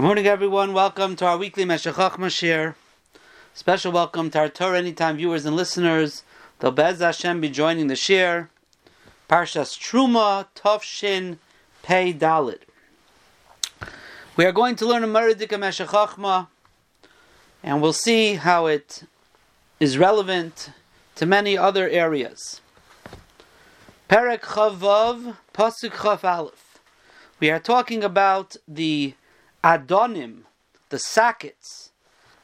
Good morning, everyone. Welcome to our weekly Meshech Chochmah Special welcome to our Torah Anytime viewers and listeners. They'll Bez Hashem be joining the shir. Parshas Truma Tovshin Pei Dalit. We are going to learn a Meridika Meshech Chochmah, and we'll see how it is relevant to many other areas. Perek Chavav Pasuk Chav Aleph. We are talking about the adonim, the sockets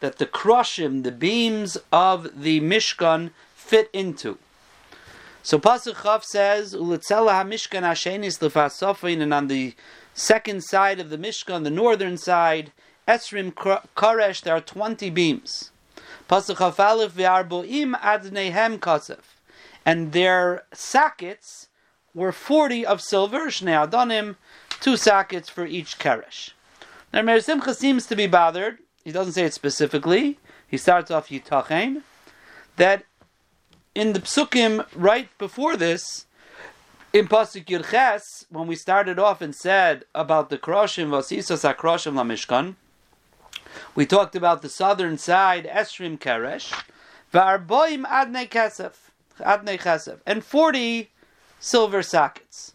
that the krushim, the beams of the Mishkan fit into. So Pasuk Chav says, "Ulitzela ha-Mishkan Hashenis lefasofin," and on the second side of the Mishkan, the northern side, Esrim Koresh, there are twenty beams. Pasuk Chav Aleph v'arboim adnehem kasef, and their sockets were forty of silver. Shnei adonim, two sockets for each keresh. Now Meir Simcha seems to be bothered. He doesn't say it specifically. He starts off Yitachain that in the psukim right before this, in pasuk Yirches, when we started off and said about the kroshim vasisas akroshim lamishkan, we talked about the southern side esrim keresh, va'arboim adnei kesef, adnei kesef, and forty silver sockets.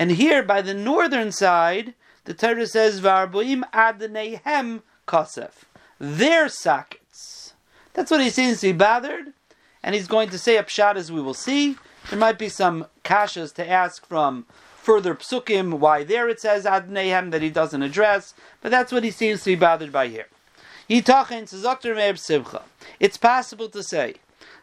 And here by the northern side, the Torah says, "Varboim adnehem kasef," their sockets. That's what he seems to be bothered, and he's going to say a pshat as we will see. There might be some kashas to ask from further psukim why there it says adnehem that he doesn't address, but that's what he seems to be bothered by here. It's possible to say,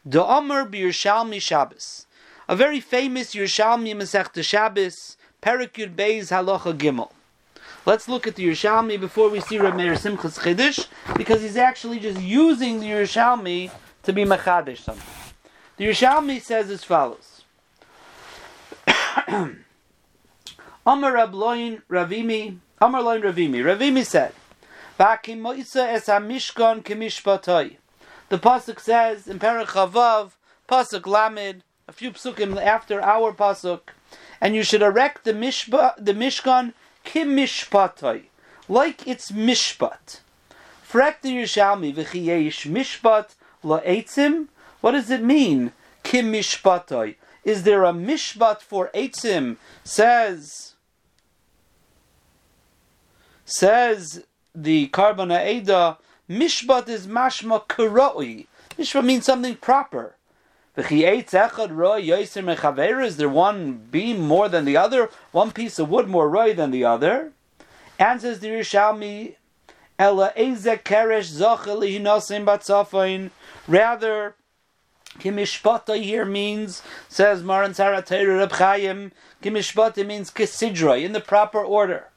the Omer B'Yerushalmi Shabbos, a very famous Yerushalmi Masechta Shabbos, Perikud Beis Halacha Gimel. Let's look at the Yerushalmi before we see Reb Meir Simchas Chiddush, because he's actually just using the Yerushalmi to be Machadish something. The Yerushalmi says as follows. Amar Rabloin Ravimi, Amar Loin Ravimi. Ravimi said, Vakim Moisa es ha-mishkan kemishpatoi. The Pasuk says in Perach Chavav, Pasuk Lamed, a few psukim after our Pasuk, and you should erect the, mishba, the Mishkan kimishpatoi, like it's mishpat. Frek the Yerushalmi v'chiyesh mishpat la'etzim. What does it mean? Kimishpatoi. Is there a mishpat for etzim? Says says the Korban Haida. Mishpat is mashma karoi. Mishpat means something proper. Is there one beam more than the other? One piece of wood more roy than the other? Answers the Yerushalmi, Ela eze keresh zochel batzafain. Rather, kimishpata here means, says Maran Saratayr Reb Chaim, kimishpata means kisidra, in the proper order.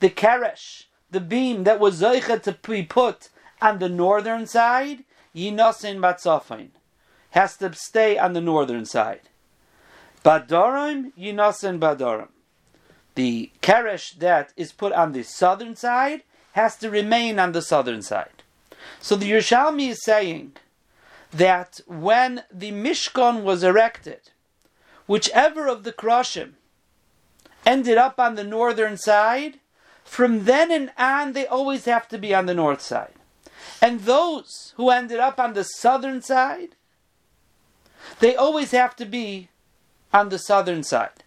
The keresh, the beam that was zoicha to be put on the northern side, yinosin batzafain has to stay on the northern side. Badorim, Yinasin Badorim. The Keresh that is put on the southern side has to remain on the southern side. So the Yerushalmi is saying that when the Mishkan was erected, whichever of the Kroshim ended up on the northern side, from then and on they always have to be on the north side. And those who ended up on the southern side, they always have to be on the southern side.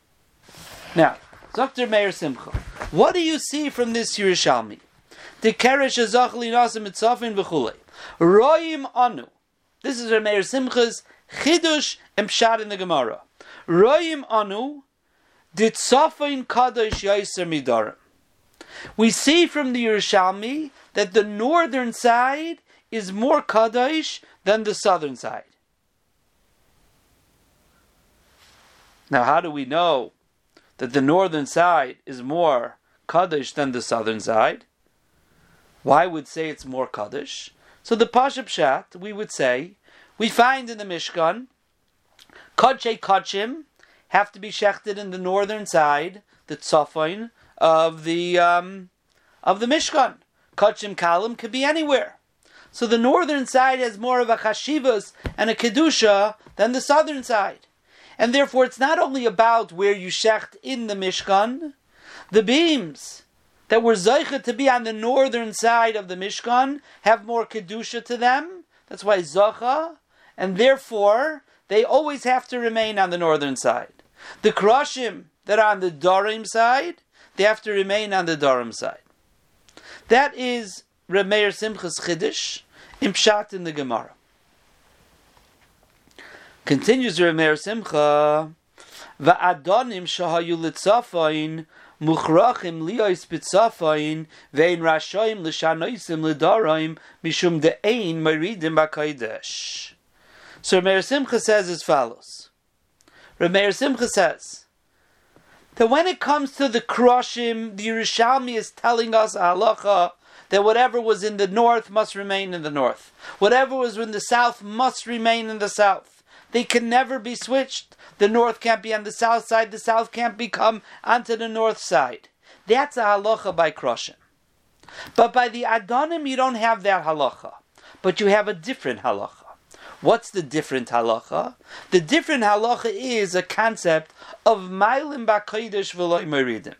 Now, Dr. Meir Simcha, what do you see from this Yerushalmi? The Keresh Azachli Nasim Mitzafin v'chulei. Roim Anu. This is Meir Simcha's Chidush and Pshat in the Gemara. Roim Anu Ditzafin Kadosh Yaiser Midarim. We see from the Yerushalmi that the northern side is more Kadosh than the southern side. Now, how do we know that the northern side is more Kaddish than the southern side? Why would say it's more Kaddish? So the Pasha Pshat, we would say, we find in the Mishkan, Kodshei Kodshim have to be shechted in the northern side, the Tzofain of the um, of the Mishkan. Kodshim Kalim could be anywhere. So the northern side has more of a chashivas and a kedusha than the southern side. And therefore, it's not only about where you shecht in the Mishkan, the beams that were Zaycha to be on the northern side of the Mishkan have more Kedusha to them. That's why Zacha, and therefore they always have to remain on the northern side. The Krashim that are on the Dorim side, they have to remain on the Dorim side. That is Remeir Simchas Chiddush, Imshat in the Gemara. Continues the Remeir Simcha, Va'adonim shahayu litzafayin muchrachim liyos bitzafayin vein rashoim l'shanoisim l'daraim mishum de'ein maridim b'kaidesh. So Remeir Simcha says as follows. Remeir Simcha says that when it comes to the Kroshim, the Yerushalmi is telling us halacha that whatever was in the north must remain in the north. Whatever was in the south must remain in the south. They can never be switched. The north can't be on the south side, the south can't become onto the north side. That's a halacha by Kroshim. But by the Adonim, you don't have that halacha. But you have a different halacha. What's the different halacha? The different halacha is a concept of Mailim Bakodesh V'loy Meridim.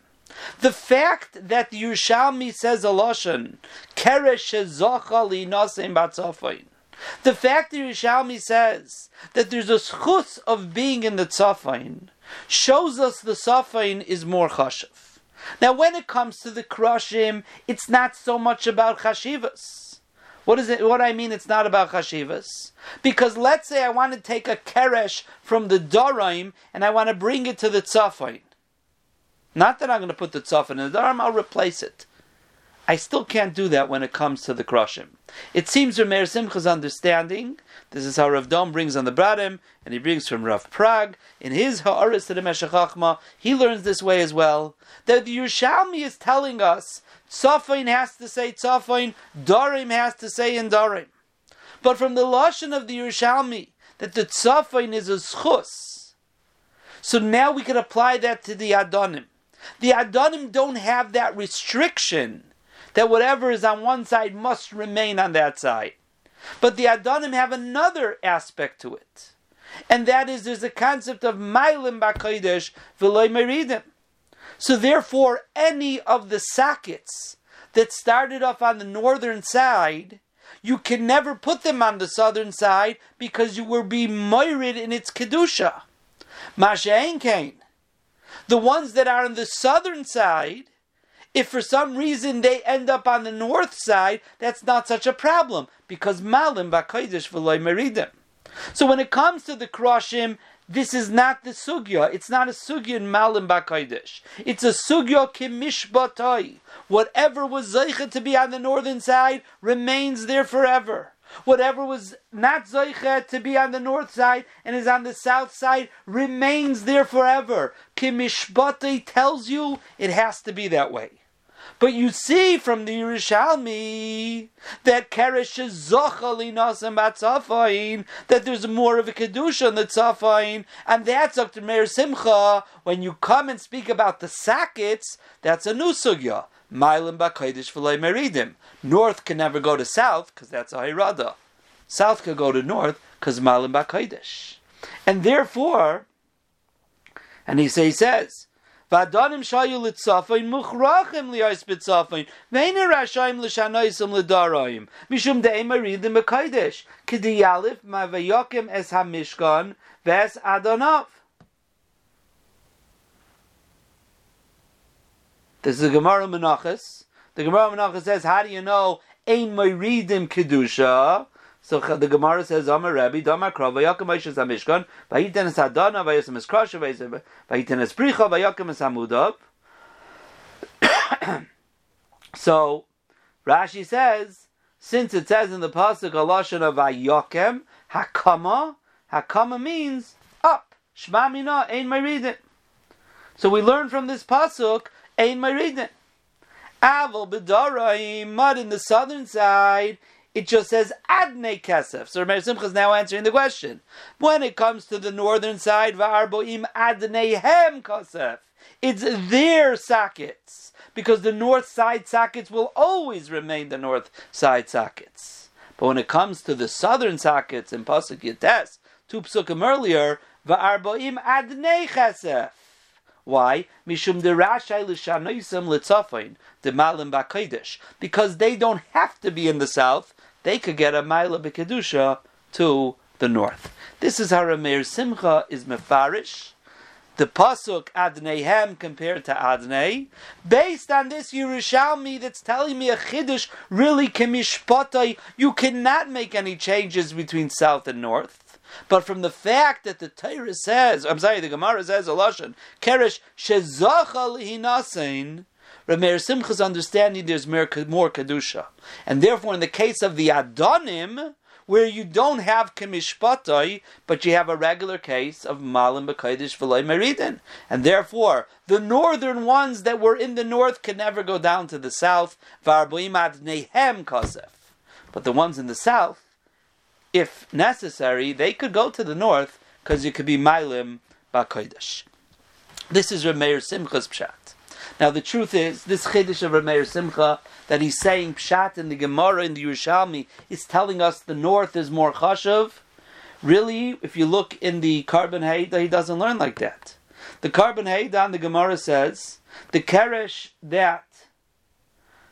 The fact that the Yerushalmi says a lashon, Keresh Shezocha Li Naseim Batzofayin. The fact that Yerushalmi says that there's a schus of being in the Tzafayin shows us the Tzafayin is more chashiv. Now, when it comes to the Krashim, it's not so much about chashivas. What is it? What I mean, it's not about chashivas. Because let's say I want to take a keresh from the Doraim and I want to bring it to the Tzafayin. Not that I'm going to put the tzaf in the dharm, I'll replace it. I still can't do that when it comes to the krashim. It seems from Meir Simcha's understanding, this is how Rav Dom brings on the Bradim, and he brings from Rav Prague, in his Ha'aris to the Meshech Chochmah, he learns this way as well, that the Yerushalmi is telling us, Tzafain has to say Tzafain, Darim has to say in Darim. But from the Lashon of the Yerushalmi, that the Tzafain is a schus, so now we can apply that to the Adonim. The Adonim don't have that restriction that whatever is on one side must remain on that side. But the Adonim have another aspect to it. And that is there's a concept of Mailim Bakodesh V'loy Meridim. So therefore, any of the sockets that started off on the northern side, you can never put them on the southern side because you will be mired in its kedusha. Mashain Kain. The ones that are on the southern side, if for some reason they end up on the north side, that's not such a problem because malim b'kodesh v'loy meridim. So when it comes to the kroshim, this is not the sugya. It's not a sugya in malim b'kodesh. It's a sugya kimishbatoi. Whatever was zeicha to be on the northern side remains there forever. Whatever was not Zoicha to be on the north side and is on the south side remains there forever. Kimishbate tells you it has to be that way. But you see from the Yerushalmi that Keresh is Batzafain, that there's more of a Kedusha in the Tzafain, and that's Dr. Meir Simcha. When you come and speak about the Sakits, that's a new Sugya. Milim Bakaidish V'lei Meridim. North can never go to south because that's a Hirada. South can go to north because Milim Bakaidish. And therefore, and he, say, he says, V'adanim shayu litzafayin muchrachim liyais bitzafayin v'eina rashayim l'shanoisim l'darayim mishum de'em aridim b'kaidesh k'di yalif ma'vayokim es ha-mishkan v'es adonav This is a Gemara Menachas. The Gemara Menachas says, how do you know Ein Meiridim Kedusha? So the Gemara says, Amar Rabbi, Damar Krav, Vayakim Aishas HaMishkan, Vayiten Es Hadana, Vayasam Es Krasha, Vayiten Es Pricha, Vayakim Es Hamudav. So, Rashi says, since it says in the Pasuk, Alashon of Vayakim, Hakama, Hakama means up. Shma Mina, Ein Meiridim. So we learn from this Pasuk Ein Meridin. Aval B'Daraim, mud in the southern side, it just says Adne Kesef. So Rameir Simcha is now answering the question. When it comes to the northern side, Va'arboim Adnehem Kesef. It's their sockets. Because the north side sockets will always remain the north side sockets. But when it comes to the southern sockets in Pasuk Yates, two psukim earlier, Va'arboim Adne Kesef. Why? Mishum derashai l'shanoisam litzafin the malim b'kodesh because they don't have to be in the south. They could get a mila b'kedusha to the north. This is how Rameir Simcha is mefarish. The pasuk Adneihem compared to Adnei, based on this Yerushalmi that's telling me a chiddush really kemishpatai. You cannot make any changes between south and north. But from the fact that the Torah says, I'm sorry, the Gemara says a Keresh shezacha lihinasein, Rameir Simcha's understanding there's more, kedusha, and therefore in the case of the Adonim, where you don't have kamishpatai, but you have a regular case of malim b'kodesh v'loy meridin, and therefore the northern ones that were in the north can never go down to the south. V'arboim nehem kosef, but the ones in the south if necessary, they could go to the north because you could be Mailim Bakoidesh. This is Rameir Simcha's Pshat. Now the truth is, this Chiddush of Rameir Simcha, that he's saying Pshat in the Gemara in the Yerushalmi, is telling us the north is more Chashav. Really, if you look in the Korban Haida, he doesn't learn like that. The Korban Haida the Gemara says, the Keresh that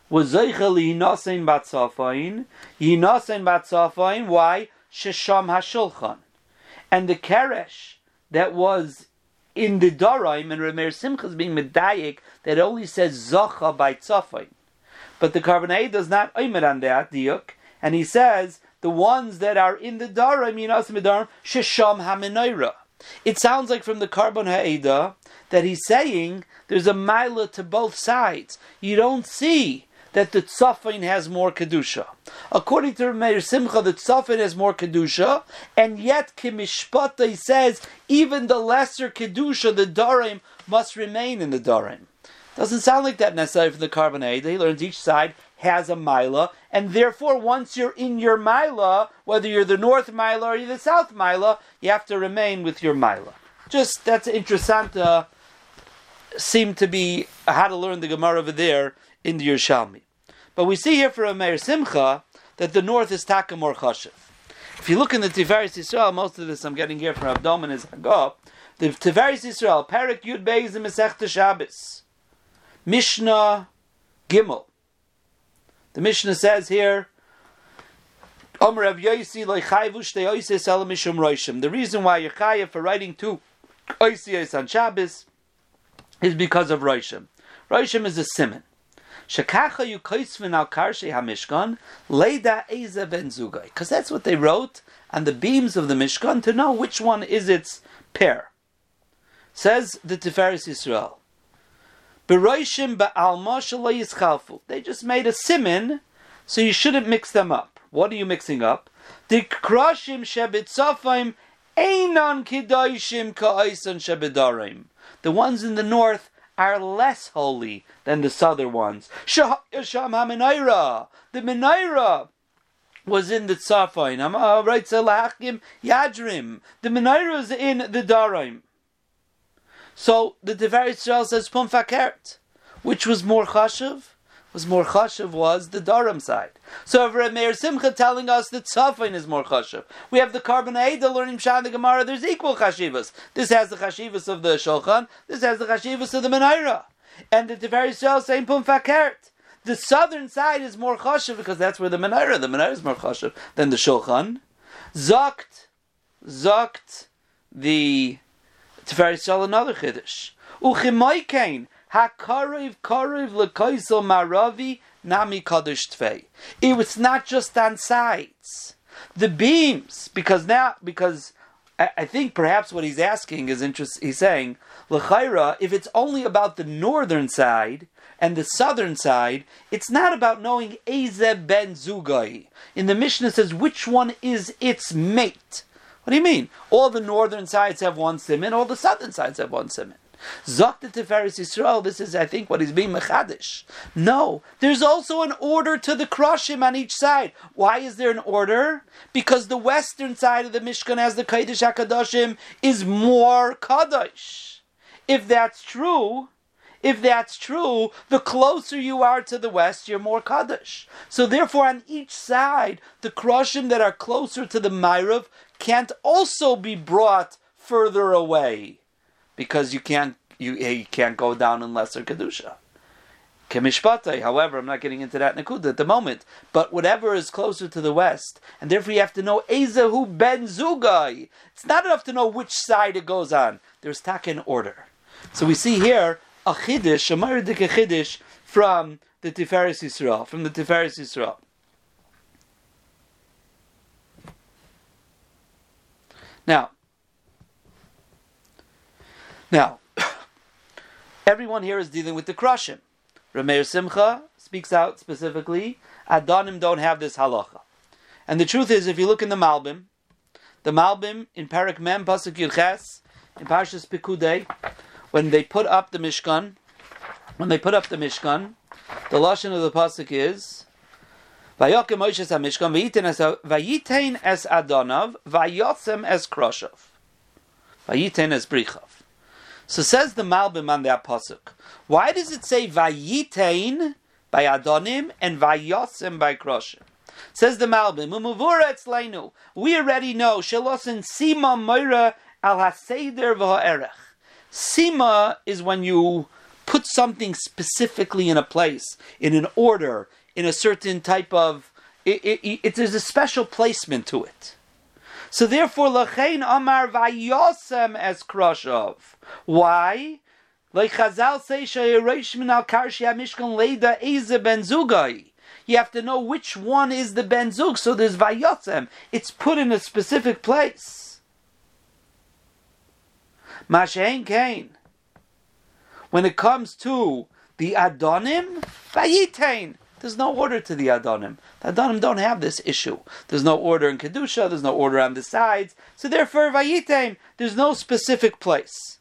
was Zeichel Yinasein Batzafain. Yinasein Batzafain, why? Shesham HaShulchan. And the Keresh that was in the Daraim, and Rameir Simcha is being medayik, that only says Zacha by Tzafain. But the Korban Haida does not oimer on that, diuk, and he says the ones that are in the Daraim, Yinasein Darim, Shesham HaMenoira. It sounds like from the Korban Haida that he's saying there's a mila to both sides. You don't see that the tzafin has more kedusha. According to Meir Simcha, the tzafin has more kedusha, and yet Kimishpata says even the lesser kedusha, the darim, must remain in the darim. Doesn't sound like that necessarily from the Korban Haida. He learns each side has a mila, and therefore once you're in your mila, whether you're the north mila or you're the south mila, you have to remain with your mila. Just that's interesting. Uh, seem to be how to learn the Gemara over there in the Yerushalmi. But we see here for a Meir Simcha that the north is Taka more chashiv. If you look in the Tiferes Yisrael, most of this I'm getting here from Abdomen is Hagah. The Tiferes Yisrael, Parak Yud Beis the Masechta Shabbos, Mishnah Gimel. The Mishnah says here, the reason why you're for writing two oisiyos on Shabbos is because of Roishim. Roishim is a simon. Shekacha you koisvin al karshe hamishkan leida eza ben zugay. Because that's what they wrote on the beams of the Mishkan to know which one is its pair. Says the Tiferes Yisrael. Beroishim ba'alma yischalfu. They just made a simin, so you shouldn't mix them up. What are you mixing up? The krashim shebitzafim einan kidaishim ka'aisan shebidarim. The ones in the north are less holy than the southern ones. The Menaira was in the Tzafain. Uh, right, Salachim Yadrim. The Menaira is in the Daraim. So the Devar Yisrael says Pum Fakert. Which was more chashuv? Was more chashuv was the Daram side. So if Meir Simcha telling us that Tzafin is more chashuv, we have the Carbon the learning Shan the Gemara. There's equal chashivas. This has the chashivas of the Shulchan. This has the chashivas of the Menaira and the Tifer Yisrael saying Pum Fakert. The southern side is more chashiv because that's where the menorah. The menorah is more chashiv than the shulchan. Zokt, zokt the Tifer Yisrael another chiddush. Uchimaykein hakariv kariv lekoisel maravi nami. It was not just on sides. The beams, because now, because I think perhaps what he's asking is interest. He's saying, "L'chayra, if it's only about the northern side and the southern side, it's not about knowing Ezeb ben Zugai. In the Mishnah says which one is its mate. What do you mean? All the northern sides have one simon, all the southern sides have one simon. Zakta Tiferes Yisrael, this is, I think, what he's being mechadish. No, there's also an order to the krashim on each side. Why is there an order? Because the western side of the Mishkan as the Kaidish HaKadoshim is more Kadosh. If that's true, if that's true, the closer you are to the west, you're more Kaddish. So therefore, on each side, the Krashim that are closer to the Myrav can't also be brought further away because you can't you, you can't go down in lesser kedusha. However, I'm not getting into that nakuda at the moment. But whatever is closer to the west, and therefore you have to know Ezehu ben Zugai. It's not enough to know which side it goes on. There's tak in order. So we see here a chiddush, a maridik chiddush from the Tiferes Yisrael, from the Tiferes Yisrael. Now, now, everyone here is dealing with the crushim. Rameir Simcha speaks out specifically, Adonim don't have this halacha. And the truth is, if you look in the Malbim, the Malbim in Parak Mem Pasuk Yirches, in Parshas Pikudei, when they put up the Mishkan, when they put up the Mishkan, the lashon of the pasuk is Vayokem Moshe Mishkan vayitein es Adonav vayotzem es Kroshav vayitein es Brichav. So says the Malbim on that pasuk. Why does it say Vayitain by Adonim and Vayosim by Kroshim? Says the Malbim, Umuvura etzleinu. We already know Shalosin Sima Moira al Haseder v'ha'erech. Sima is when you put something specifically in a place, in an order, in a certain type of. It, it, it, there's a special placement to it. So therefore, Lachain Amar Vayosem as Krashov. Why? Like Chazal say, Shayarishmin al Karshia Mishkan Leda Eze Ben Zugai. You have to know which one is the Ben Zug. So there's Vayosem. It's put in a specific place. Mashain Kain. When it comes to the Adonim, Vayitain. There's no order to the Adonim. The Adonim don't have this issue. There's no order in Kedusha, there's no order on the sides. So therefore, Vayitain, there's no specific place.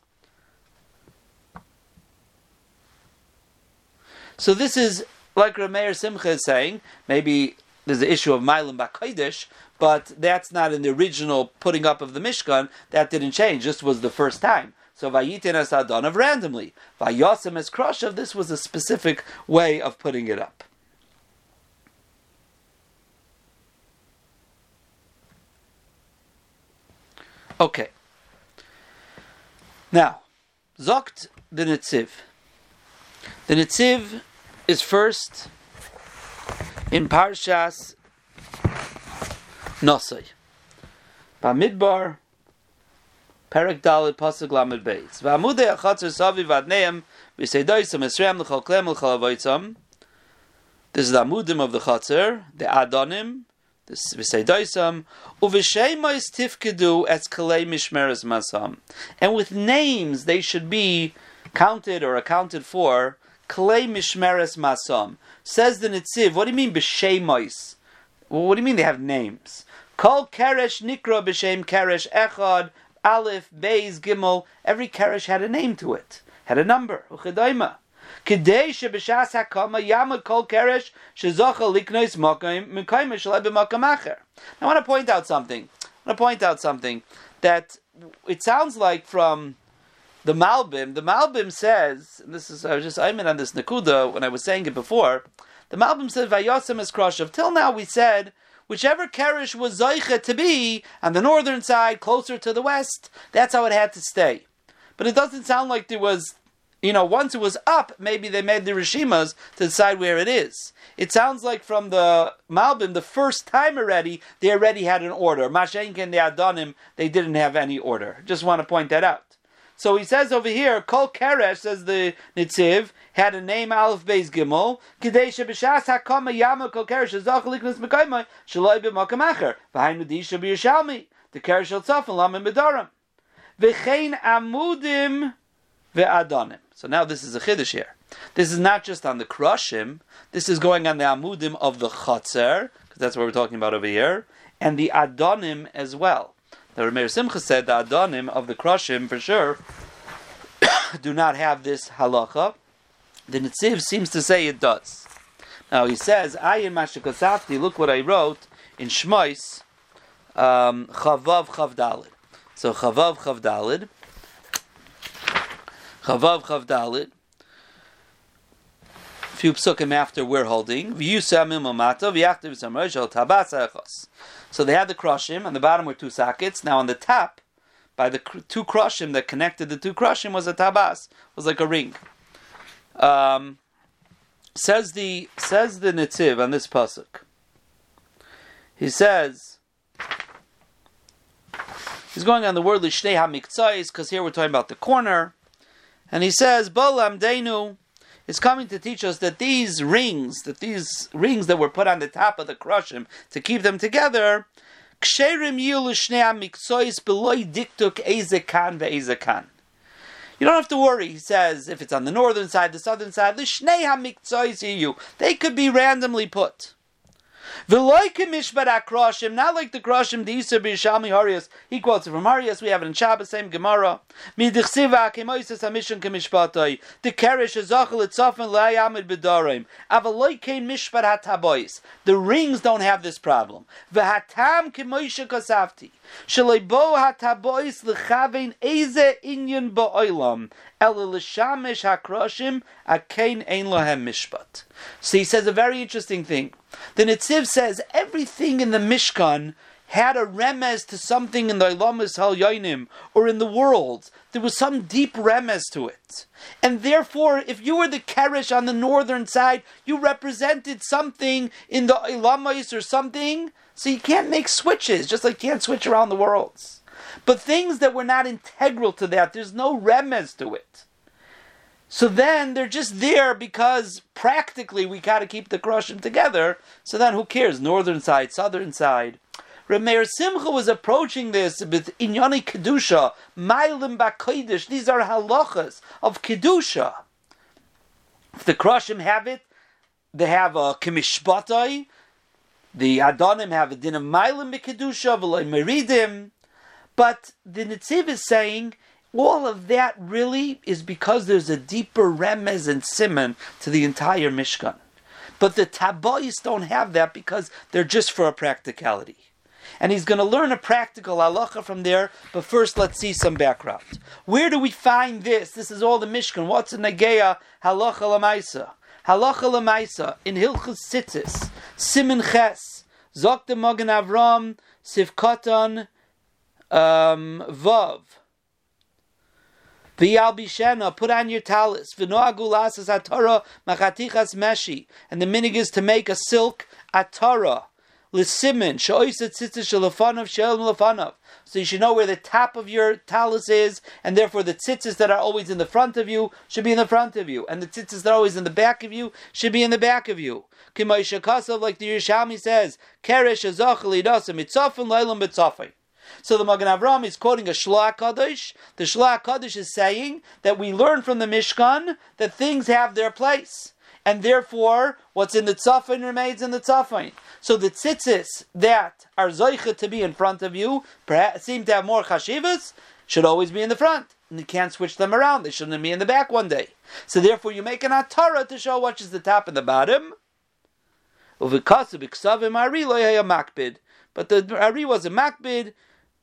So this is like Rameir Simcha is saying, maybe there's the issue of Milam Bakaidish, but that's not in the original putting up of the Mishkan. That didn't change. This was the first time. So Vayitin as Adonav randomly. Vayosim as Kroshav, this was a specific way of putting it up. Okay. Now, Zokt the Netziv. The Netziv is first in Parshas Nosai. Bamidbar, Perek Dalit, Pasuk Lamed Beis. V'amudei achatzer savi vadneim, v'seidoisam esrem l'chol klem l'chol avoitzam. This is the amudim of the chatzir, the adonim, And with names, they should be counted or accounted for, kalei mishmeres masam. Says the Nitziv, what do you mean b'sheimois? Well, what do you mean they have names? Kol keresh nikra b'shem keresh echad, aleph, beis, gimel. Every keresh had a name to it, had a number, uchedaima. I want to point out something. I want to point out something that it sounds like from the Malbim. The Malbim says, and this is I was just I meant on this Nakuda when I was saying it before. The Malbim says Vayosem is Kroshev. Till now we said whichever Keresh was Zaycha to be on the northern side, closer to the west, that's how it had to stay. But it doesn't sound like there was you know, once it was up, maybe they made the Rishimas to decide where it is. It sounds like from the Malbim, the first time already, they already had an order. Mashenk and the Adonim, they didn't have any order. Just want to point that out. So he says over here, Kol Keresh, says the Nitziv, had a name Aleph Beis Gimel, Kidei Shebishas HaKama Yama Kol Keresh Zach Liknas Mekaymai, Shaloi B'Makam Acher, V'hainu Di Shabi Yishalmi, the Keresh Shel Tzafon Lamim Bedarim. V'chein Amudim Ve'adonim. So now this is a chiddush here. This is not just on the krushim. This is going on the amudim of the chotzer, because that's what we're talking about over here, and the adonim as well. The Rameir Simcha said the adonim of the krushim for sure do not have this halacha. The Nitziv seems to say it does. Now he says, Ayin Mashikosafti, look what I wrote in Shmois, um, Chavav Chavdalid. So Chavav Chavdalid, Chavav Chavdalit. Few psukim after we're holding. So they had the krushim, on the bottom were two sockets. Now on the top, by the two krushim that connected the two krushim was a tabas, was like a ring. Um, says the says the Nitziv on this pasuk. He says he's going on the word lishnei hamiktzais because here we're talking about the corner, and he says bolam deinu is coming to teach us that these rings, that these rings that were put on the top of the krushim to keep them together. You don't have to worry, he says, if it's on the northern side, the southern side, you they could be randomly put. Akroshim, not like the kroshim, the Yisur b'Yishalmi Harias. He quotes it from Harias, we have it in Shabbos, same Gemara. Midichsiva kemoises hamishon kemishpatoi. The kerish is zachel etzofen le'ayamid b'dorim. Avaloike mishbar hatabois. The rings don't have this problem. V'hatam kemoishe kosafti. Shalebo hatabois l'chavein eze inyan ba'olam. El l'shamish hakroshim akein ein lohem mishpat. So he says a very interesting thing. The Nitziv says everything in the Mishkan had a remez to something in the Ilamas Hal or in the world. There was some deep remez to it. And therefore, if you were the Keresh on the northern side, you represented something in the Ilamas or something. So you can't make switches, just like you can't switch around the worlds. But things that were not integral to that, there's no remez to it. So then they're just there because practically we got to keep the Krushim together. So then who cares? Northern side, southern side. Rameir Simcha was approaching this with Inyani Kedusha, Mailim Bakoidish. These are halachas of Kedusha. If the Krushim have it, they have a Kimishbatai. The Adonim have a din of Mailim Kedusha, V'loi Meridim. But the Nitziv is saying all of that really is because there's a deeper remez and simon to the entire Mishkan. But the Tabois don't have that because they're just for a practicality. And he's going to learn a practical halacha from there, but first let's see some background. Where do we find this? This is all the Mishkan. What's in Nageya halacha lamaisa? Halacha lamaisa in Hilchus Sitzis, Simin Ches, Zok Magen Avram, Sivkatan, um, Vav. V'yal put on your talis. V'noagulas as atara machatichas meshi. And the minig is to make a silk atara. L'simin, she'oiset tzitzis shelafanov she'el lefanov. So you should know where the top of your talis is, and therefore the tzitzis that are always in the front of you should be in the front of you, and the tzitzis that are always in the back of you should be in the back of you. Kasav, like the Yerushalmi says, keresh azachal idasa mitzafin leilam betzafin. So the Magen Avram is quoting a Shloah Kaddish. The Shloah Kaddish is saying that we learn from the Mishkan that things have their place. And therefore, what's in the tzafin remains in the tzafin. So the tzitzis that are zoicha to be in front of you perhaps, seem to have more chashivas, should always be in the front. And you can't switch them around. They shouldn't be in the back one day. So therefore, you make an atara to show which is the top and the bottom. But the Ari was a makbid,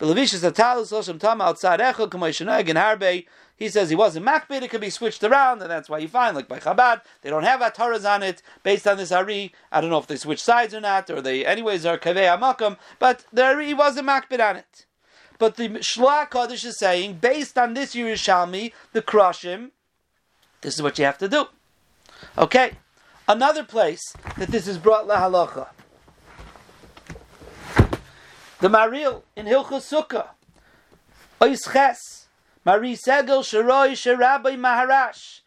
Belavishas Atalus Osham Tama outside Echel Kamoishanag and Harbe. He says he wasn't makbid, it could be switched around, and that's why you find, like by Chabad, they don't have Ataras on it based on this Ari. I don't know if they switch sides or not, or they, anyways, are Kaveh Amakam, but the Ari wasn't makbid on it. But the Shloah Kaddish is saying, based on this Yerushalmi, the Krushim, this is what you have to do. Okay, another place that this is brought la halacha. The Maril in Hilchus Sukkah. Ois Ches. Mari Segel Sharoi Sharabai Maharash.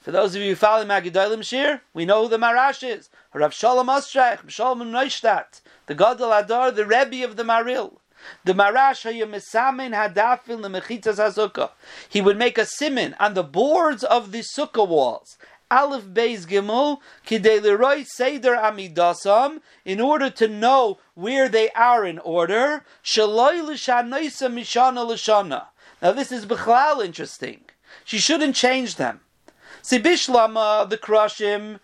For those of you who follow Magidolim Shir, we know who the Marash is. Rav Shalom Ostreich, Shalom Neustadt, the Gadol Adar, the Rebbe of the Maril. The Marash Hayamisamin Hadafin Lemechitas Hazukah. He would make a simin on the boards of the sukkah walls. Aleph Beis Gimel Kidei Leroy Seder Amidasam in order to know where they are in order. Shaloi L'Shanoisa Mishana L'Shana. Now this is Bechlal interesting. She shouldn't change them. See Bishlama the Krushim.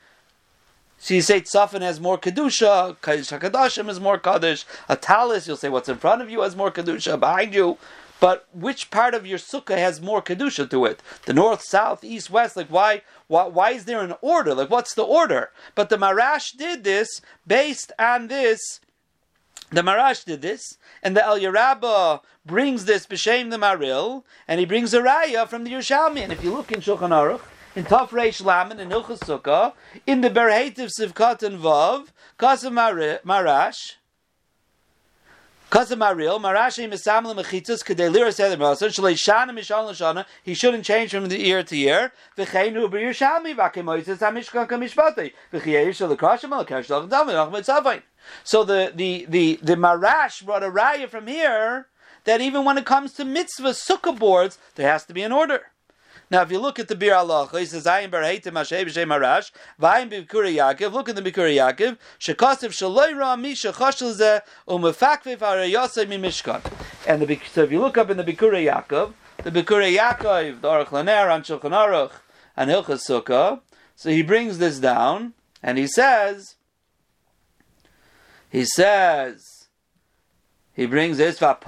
So you say Tzafin has more kedusha, Kaddish Hakadashim has more kaddish. A talis, you'll say what's in front of you has more kedusha, behind you. But which part of your sukkah has more kedusha to it? The north, south, east, west. Like why? Why, why is there an order? Like what's the order? But the Marash did this based on this The Marash did this, and the El Yerabba brings this b'shem the Maril, and he brings a raya from the Yerushalmi. And if you look in Shulchan Aruch, in Taf Reish Laman and Ilchus Sukkah, in the Berhetiv Sivkat and Vav, Kasim Marash, Kazamaril, Marashi Misamla Mechitzas, Kadelira said the Masan, Shalei Shana Mishal Lashana, he shouldn't change from the year to year. V'cheinu b'yushalmi, v'akemoises ha-mishkan ka-mishpatei, v'chiyeir shal l'krashim al-kesh l'chadam, v'achmet So the, the, the, the Marash brought a raya from here, that even when it comes to mitzvah sukkah boards, there has to be an order. Now, if you look at the Bir Allah, he says, "Ayin bar heitim Hashem b'shem Marash, v'ayin b'Bikuri Yaakov." Look at the Bikuri Yaakov. Shekasiv shaloi ra mi shechashel zeh umefakviv harayosei mi mishkan. And the so if you look up in the Bikuri Yaakov, the Bikuri Yaakov, the Aruch Laner, on Shulchan Aruch, and Hilchas Sukkah, so he brings this down and he says, he says, he brings this. He says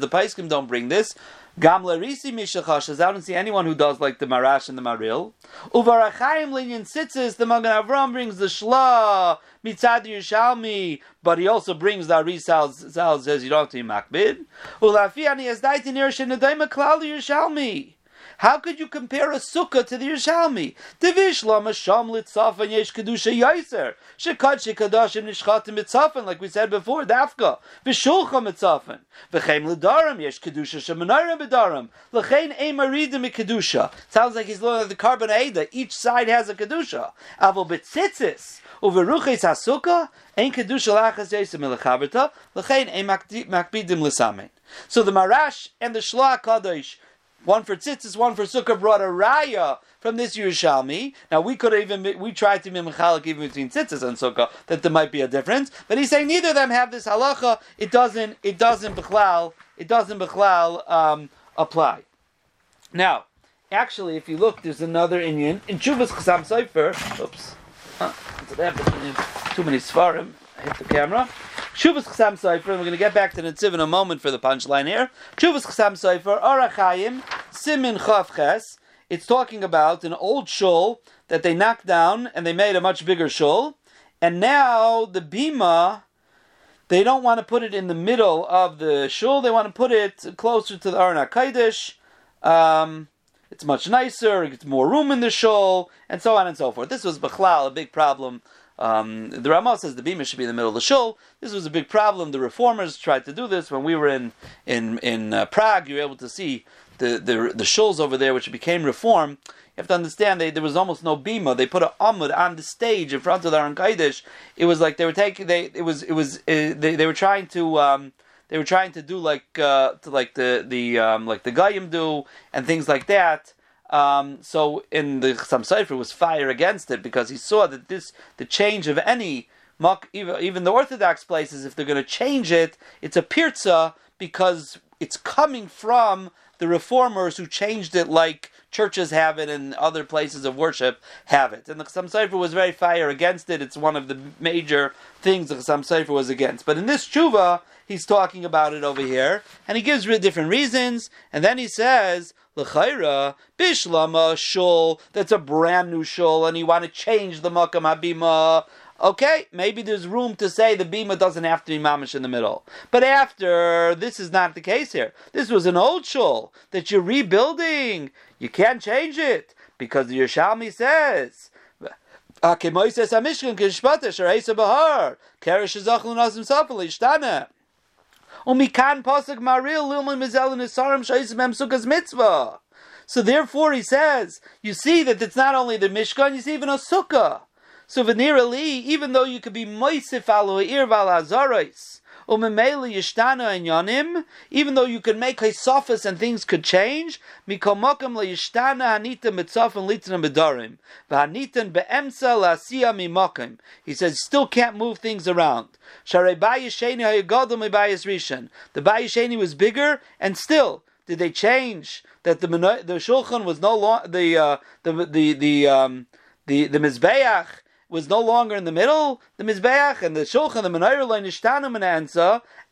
the paiskim don't bring this. Gamla Risi Mishachashas, I don't see anyone who does like the Marash and the Maril. Uvarachayim Linyan Sitzis, the Magen Avram brings the Shla, Mitzad Yerushalmi, but he also brings the Arisal, Sal says you don't have to be Makbid. Ulafi Ani Yazdaitin Yershin Nedaima Klal Yerushalmi. How could you compare a sukkah to the Yerushalmi? Divish lama sham litzafan yesh kedusha yaiser. Shekad shekadashim nishchatim mitzafan, like we said before, dafka. Vishulcha mitzafan. V'cheim ledarim yesh kedusha shemanayim bedarim. L'chein ein maridim kedusha. Sounds like he's looking at the Korban Haida. Each side has a kedusha. Avo betzitzis. Uveruches hasukah ein kedusha lachas yesem ilachaberta. L'chein ein makbidim l'samein. So the Marash and the Shloah Kadosh one for tzitzis, one for sukkah, brought a raya from this Yerushalmi. Now we could have even we tried to be mechalik even between tzitzis and sukkah that there might be a difference, but he's saying neither of them have this halacha. It doesn't. It doesn't bechlal. It doesn't bechlal um, apply. Now, actually, if you look, there's another Indian in Shuvas Chasam Sofer. Oops, huh, too many svarim. I hit the camera. Shuvas Chasam Sofer, and we're going to get back to the Tziv in a moment for the punchline here. Shuvas Chasam Sofer, Arachayim, Simin Chavches. It's talking about an old shul that they knocked down and they made a much bigger shul. And now the Bima, they don't want to put it in the middle of the shul, they want to put it closer to the Aron Kaidish. Um, it's much nicer, it gets more room in the shul, and so on and so forth. This was Bechlal, a big problem um, the Ramah says the bima should be in the middle of the shul. This was a big problem. The reformers tried to do this when we were in in in uh, Prague. You were able to see the the the shuls over there, which became reform. You have to understand they, there was almost no bima. They put an amud on the stage in front of the Aron Kaidish. It was like they were taking they it was it was uh, they, they were trying to. Um, they were trying to do like uh, to like the the um, like the Gayim do and things like that. Um, so in the Chassam Sofer was fire against it because he saw that this the change of any even the Orthodox places, if they're going to change it, it's a pirza because it's coming from the reformers who changed it like churches have it and other places of worship have it. And the Chassam Sofer was very fire against it. It's one of the major things the Chassam Sofer was against. But in this tshuva, he's talking about it over here, and he gives different reasons, and then he says, L'chayra, bishlama shul, that's a brand new shul, and you want to change the makam habima. Okay, maybe there's room to say the bima doesn't have to be mamish in the middle. But after, this is not the case here. This was an old shul that you're rebuilding. You can't change it because the Yerushalmi says. So therefore, he says, you see that it's not only the Mishkan, you see even a sukkah. So v'nirali, even though you could be moisif alo ir val azarais, umemeli yishtana and yanim, even though you could make a hisofis and things could change, mikomokim le yishtana hanita mitzaf and litzna medarim, v'hanitan be'emsa la'asiya mimokim. He says, still can't move things around. Sharei bayisheni hayagodom bayis rishon. The bayisheni was bigger, and still, did they change that the the shulchan was no longer the uh, the the the um, the the mizbeach was no longer in the middle, the Mizbeach and the Shulchan, the Menorah, the Nishtanu, and Ansa,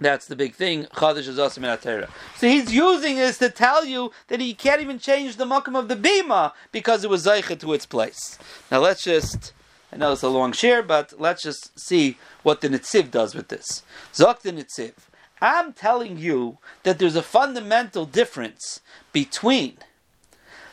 that's the big thing. Chadash is also minatera. So he's using this to tell you that he can't even change the makam of the bima because it was zaycha to its place. Now let's just. I know it's a long share, but let's just see what the Nitziv does with this. Zok the Nitziv. I'm telling you that there's a fundamental difference between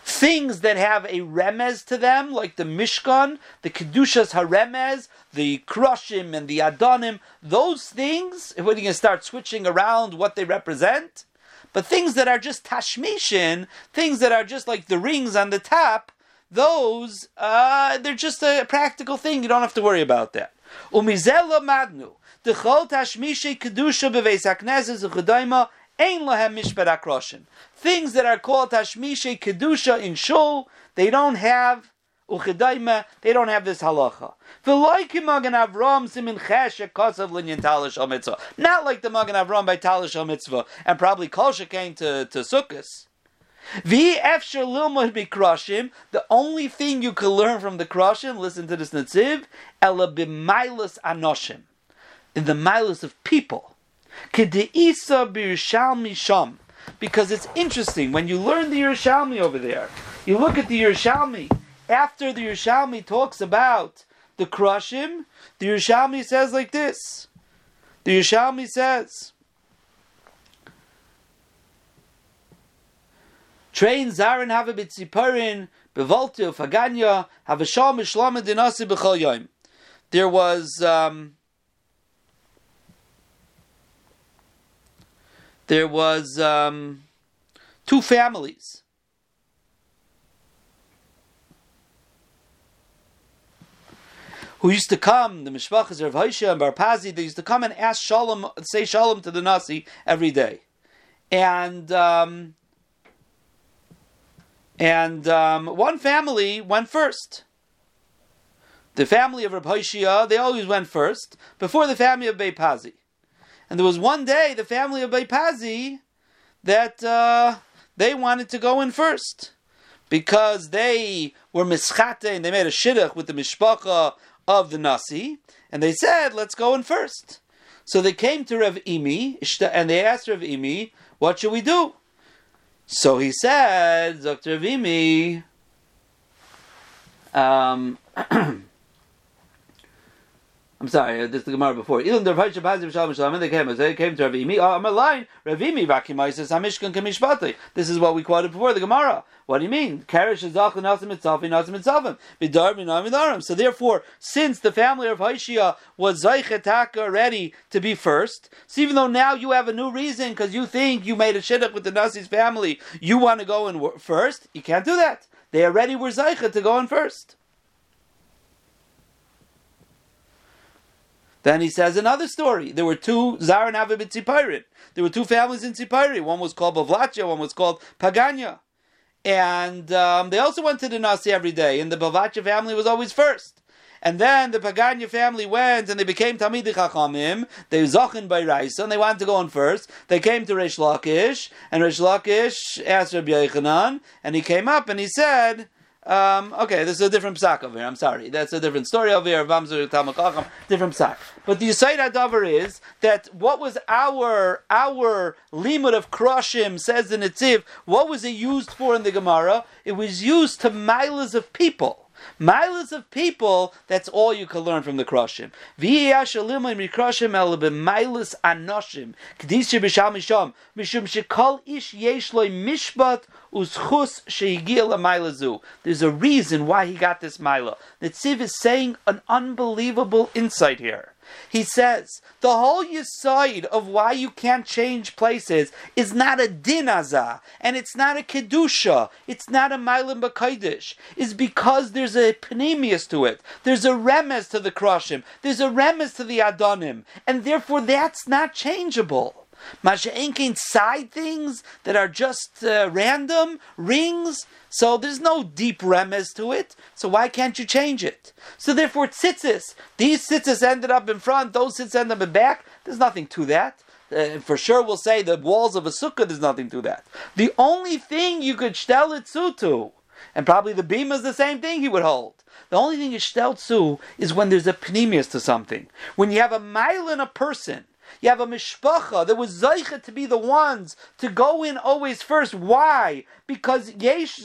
things that have a remez to them, like the Mishkan, the Kedushas Haremez, the Krushim and the Adonim, those things, when you can start switching around what they represent, but things that are just Tashmishin, things that are just like the rings on the top, those, uh, they're just a practical thing, you don't have to worry about that. Umizela Madnu, the Chol Tashmishi Kedusha Beveis Uchedaima, Ein lahem mishpat akroshin. Things that are called tashmishe kedusha in shul, they don't have uchedaima, they don't have this halacha. Not like the Magen Avram by talish mitzvah, and probably kolsha came to to sukkahs. The only thing you can learn from the Kroshim, listen to this Netziv, ela anoshim, in the milas of people. Kedeisa sham. Because it's interesting when you learn the Yerushalmi over there. You look at the Yerushalmi. After the Yerushalmi talks about the Krushim, the Yerushalmi says like this. The Yerushalmi says. Train Zarin have a bitziparin, bevoltu faganya, have a shal mishlama dinasi b'chol. There was um, there was um, two families. Who used to come, the Mishpachas of Haisha and Barpazi, they used to come and ask Shalom, say Shalom to the Nasi every day. And um, and um, one family went first. The family of Rav Hoshia, they always went first, before the family of Beipazi. And there was one day the family of Beipazi that uh, they wanted to go in first because they were mischate and they made a shidduch with the mishpacha of the nasi, and they said, "Let's go in first. So they came to Rev Imi and they asked Rav Imi, "What should we do?" So he said, "Dr. Rav Imi." Um, I'm sorry, uh, this is the Gemara before. Even the Rav Shabazim Shalom Shalom, they came, they came to Rav Imi. Oh, I'm a line. Ravimi Vakimaisis Hamishkan Kamishpati. This is what we quoted before the Gemara. What do you mean? Karish is Zach Nasim Mitzalfi Nasim Mitzalfim. Bidar. So therefore, since the family of Haishia was Zaichetaka ready to be first, so even though now you have a new reason because you think you made a shidduch with the Nasi's family, you want to go in first, you can't do that. They already were Zaichet to go in first. Then he says another story. There were two Zar and Avib There were two families in Tzipari. One was called Bavlatya, one was called Paganya. And um, they also went to the Nasi every day, and the Bavlatya family was always first. And then the Paganya family went and they became Tamidi Chachamim. They Zachin by Raisa and they wanted to go on first. They came to Rish Lakish and Rish Lakish asked Rabbi Yochanan and he came up and he said, um, okay, this is a different psak over here. I'm sorry. That's a different story over here. Tamakacham, different psak. But the Yisayid Adavar is that what was our our limud of Kroshim, says the Netziv, what was it used for in the Gemara? It was used to miles of people. Miles of people, that's all you can learn from the Kroshim. Miles anoshim. Ish. There's a reason why he got this mila. The Tziv is saying an unbelievable insight here. He says the whole side of why you can't change places is not a dinaza and it's not a kedusha, it's not a milim b'kaidish, is because there's a panemius to it. There's a remez to the kroshim. There's a remez to the adonim, and therefore that's not changeable. Masha'enkin side things that are just uh, random rings. So there's no deep remez to it. So why can't you change it? So therefore, tzitzis. These tzitzis ended up in front. Those tzitzis ended up in back. There's nothing to that. Uh, for sure, we'll say the walls of a sukkah. There's nothing to that. The only thing you could shtel it to, and probably the beam is the same thing he would hold. The only thing you shtel to is when there's a pneumius to something. When you have a mile in a person you have a mishpacha that was zeicha to be the ones to go in always first. Why? Because yesh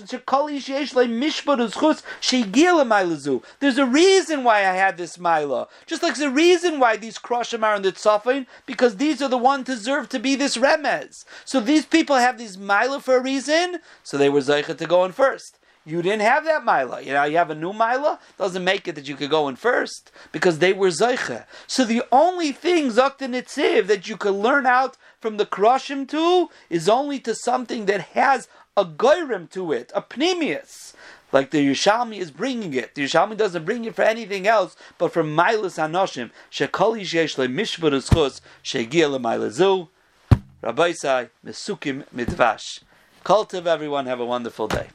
There's a reason why I had this mila. Just like there's a reason why these kroshim are in the tzafin, because these are the ones deserve to be this remez. So these people have these mila for a reason, so they were zeicha to go in first. You didn't have that mila. You know, you have a new mila. Doesn't make it that you could go in first because they were zeicha. So the only thing zakta nitziv that you could learn out from the kroshim to is only to something that has a goyrim to it, a pneumius. Like the Yerushalmi is bringing it. The Yerushalmi doesn't bring it for anything else but for Milas Anoshim. Shekoli Shesh Le Mishvar Eschus Shegia Le Milazu. Rabbi Sai Mesukim Midvash. Kol tuv everyone. Have a wonderful day.